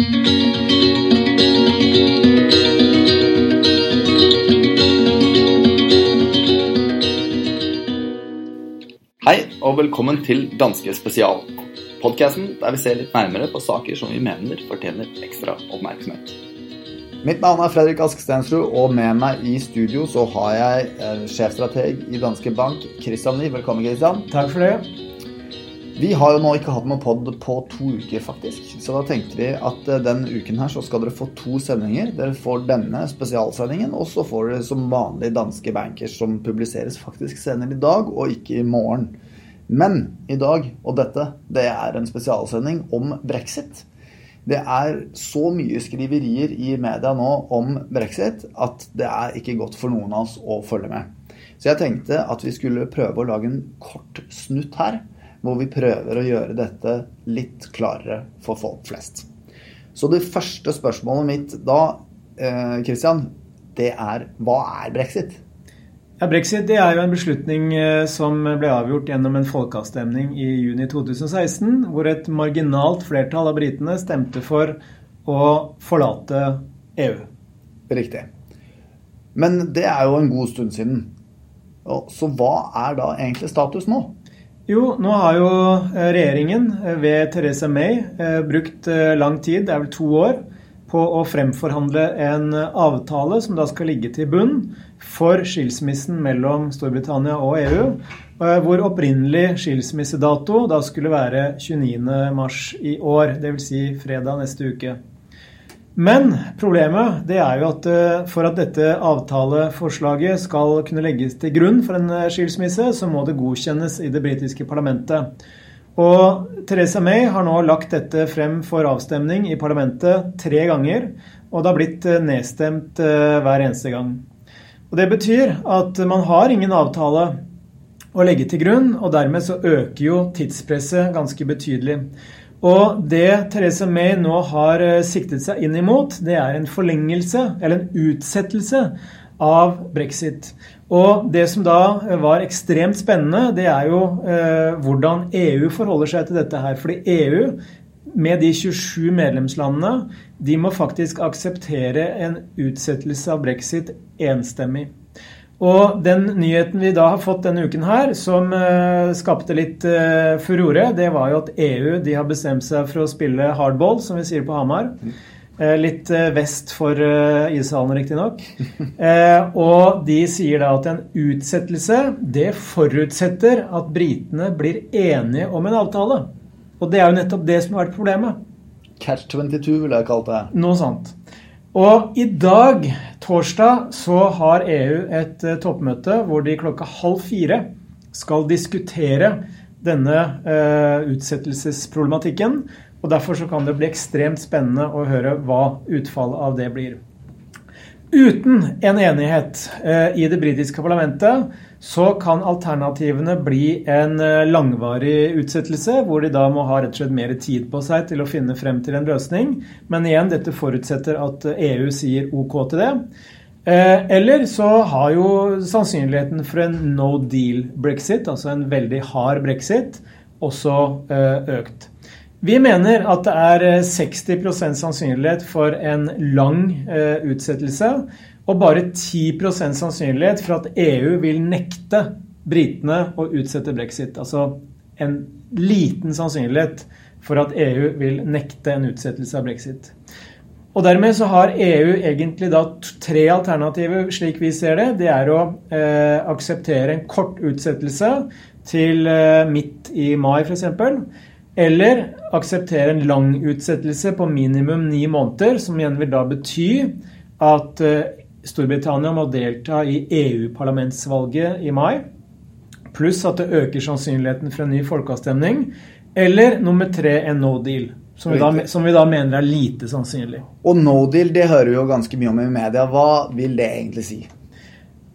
Hei og velkommen til Danske spesial. Podkasten der vi ser litt nærmere på saker som vi mener fortjener ekstra oppmerksomhet. Mitt navn er Fredrik Ask Stensrud, og med meg i studio så har jeg eh, sjefstrateg i Danske Bank, Christian Lie. Velkommen, Christian. Takk for det. Vi har jo nå ikke hatt noen pod på to uker, faktisk. Så da tenkte vi at den uken her så skal dere få to sendinger. Dere får denne spesialsendingen, og så får dere som vanlig Danske Bankers, som publiseres faktisk senere i dag, og ikke i morgen. Men i dag, og dette, det er en spesialsending om brexit. Det er så mye skriverier i media nå om brexit at det er ikke godt for noen av oss å følge med. Så jeg tenkte at vi skulle prøve å lage en kort snutt her, hvor vi prøver å gjøre dette litt klarere for folk flest. Så det første spørsmålet mitt da, eh, Christian, det er hva er brexit? Ja, Brexit det er jo en beslutning eh, som ble avgjort gjennom en folkeavstemning i juni 2016, hvor et marginalt flertall av britene stemte for å forlate EU. Riktig. Men det er jo en god stund siden. Så hva er da egentlig status nå? Jo, nå har jo eh, regjeringen eh, ved Theresa May brukt lang tid, det er vel to år, på å fremforhandle en avtale som da skal ligge til bunn for skilsmissen mellom Storbritannia og EU, eh, hvor opprinnelig skilsmissedato da skulle være 29.3 i år, dvs. Si fredag neste uke. Men problemet det er jo at eh, for at dette avtaleforslaget skal kunne legges til grunn for en eh, skilsmisse, så må det godkjennes i det britiske parlamentet. Og Theresa May har nå lagt dette frem for avstemning i parlamentet tre ganger, og det har blitt nedstemt hver eneste gang. Og Det betyr at man har ingen avtale å legge til grunn, og dermed så øker jo tidspresset ganske betydelig. Og det Therese May nå har eh, siktet seg inn imot, det er en forlengelse, eller en utsettelse, av brexit. Og det som da var ekstremt spennende, det er jo eh, hvordan EU forholder seg til dette her. Fordi EU med de 27 medlemslandene, de må faktisk akseptere en utsettelse av brexit enstemmig. Og den nyheten vi da har fått denne uken her, som uh, skapte litt uh, furore, det var jo at EU de har bestemt seg for å spille hardball, som vi sier på Hamar. Uh, litt vest for uh, ishallen, riktignok. Uh, og de sier da at en utsettelse, det forutsetter at britene blir enige om en avtale. Og det er jo nettopp det som har vært problemet. Catch 22 ville jeg kalt det. Noe sånt. Og i dag, torsdag, så har EU et uh, toppmøte hvor de klokka halv fire skal diskutere denne uh, utsettelsesproblematikken. Og Derfor så kan det bli ekstremt spennende å høre hva utfallet av det blir. Uten en enighet uh, i det britiske parlamentet så kan alternativene bli en eh, langvarig utsettelse, hvor de da må ha rett og slett mer tid på seg til å finne frem til en løsning. Men igjen, dette forutsetter at EU sier OK til det. Eh, eller så har jo sannsynligheten for en no deal brexit, altså en veldig hard brexit, også eh, økt. Vi mener at det er 60% sannsynlighet for en lang utsettelse og bare 10% sannsynlighet for at EU vil nekte britene å utsette brexit. Altså en liten sannsynlighet for at EU vil nekte en utsettelse av brexit. Og Dermed så har EU egentlig da tre alternativer, slik vi ser det. Det er å eh, akseptere en kort utsettelse til eh, midt i mai f.eks. Eller akseptere en lang utsettelse på minimum ni måneder, som igjen vil da bety at eh, Storbritannia må delta i EU-parlamentsvalget i mai. Pluss at det øker sannsynligheten for en ny folkeavstemning. Eller nummer tre en no deal. Som vi, da, som vi, da, mener er lite sannsynlig. Og no deal det hører vi jo ganske mye om i media. Hva vil det egentlig si?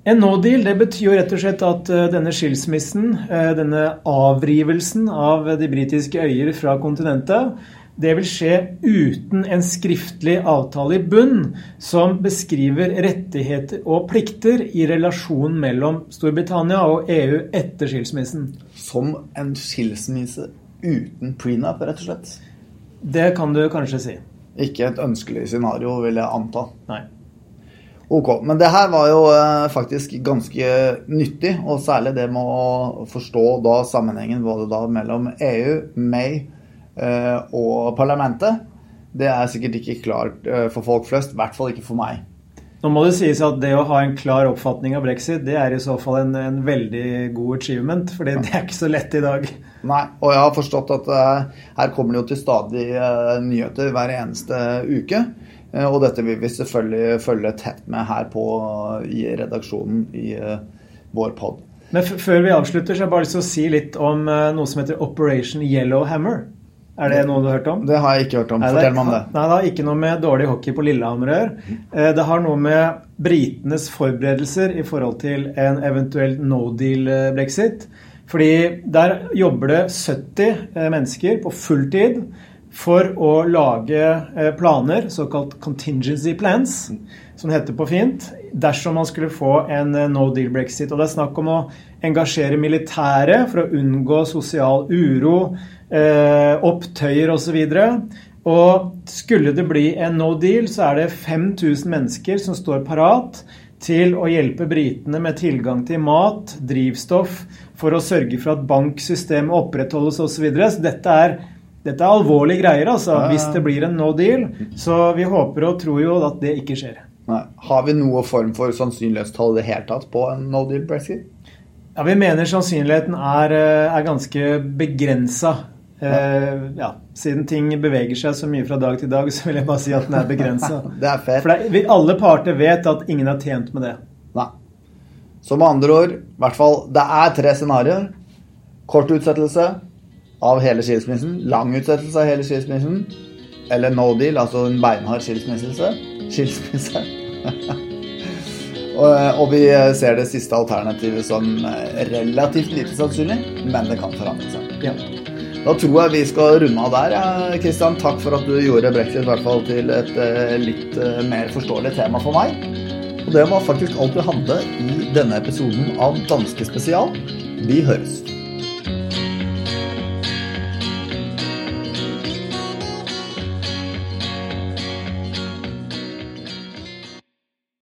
En no deal det betyr jo rett og slett at uh, denne skilsmissen, uh, denne avrivelsen av de britiske øyer fra kontinentet, det vil skje uten en skriftlig avtale i bunn som beskriver rettigheter og plikter i relasjonen mellom Storbritannia og EU etter skilsmissen. Som en skilsmisse uten prenup, rett og slett? Det kan du kanskje si. Ikke et ønskelig scenario, vil jeg anta. Nei. Ok, Men det her var jo eh, faktisk ganske nyttig, og særlig det med å forstå da sammenhengen både da mellom EU, May eh, og parlamentet. Det er sikkert ikke klart eh, for folk flest, i hvert fall ikke for meg. Nå må det sies at det å ha en klar oppfatning av brexit, det er i så fall en, en veldig god achievement, for det er ikke så lett i dag. Nei, og jeg har forstått at her kommer det jo til stadig nyheter hver eneste uke. Uh, og dette vil vi selvfølgelig følge tett med her på i redaksjonen i vår pod. Men før vi avslutter, så har jeg bare lyst til å si litt om noe som heter Operation Yellowhammer. Er det noe du har hørt om? Det har jeg ikke hørt om. Fortell meg om det. Nei, Det har ikke noe med dårlig hockey på Lillehammer å gjøre. Eh, det har noe med britenes forberedelser i forhold til en eventuell no deal-brexit. Eh, Fordi der jobber det 70 eh, mennesker på fulltid for å lage planer, såkalt contingency plans, som heter på fint, dersom man skulle få en no deal-brexit. Og det er snakk om å engasjere militære for å unngå sosial uro eh, opptøyer osv. Og, og skulle det bli en no deal, så er det 5000 mennesker som står parat til å hjelpe britene med tilgang til mat, drivstoff, for å sørge for at banksystemet opprettholdes osv. Så, videre. så dette er, dette er alvorlige greier, altså, hvis det blir en no deal. Så vi håper og tror jo at det ikke skjer. Nei. Har vi noe form for sannsynlighetstall i det hele tatt på en no deal brexit? Ja, Vi mener sannsynligheten er, eh, er ganske begrensa. Uh, ja, Siden ting beveger seg så mye fra dag til dag, så vil jeg bare si at den er begrensa. For det, alle parter vet at ingen er tjent med det. Nei. Så med andre ord, i hvert fall, det er tre scenarioer. Kort utsettelse av hele skilsmissen. Lang utsettelse av hele skilsmissen. Eller no deal, altså en beinhard skilsmisse. Skilsmisse. og, og vi ser det siste alternativet som relativt lite sannsynlig, men det kan forandre seg. Ja. Da tror jeg vi skal runde av der. Kristian, takk for at du gjorde brexit i hvert fall til et eh, litt eh, mer forståelig tema for meg. Og det var faktisk alt vi hadde i denne episoden av Danske Spesial. Vi høres.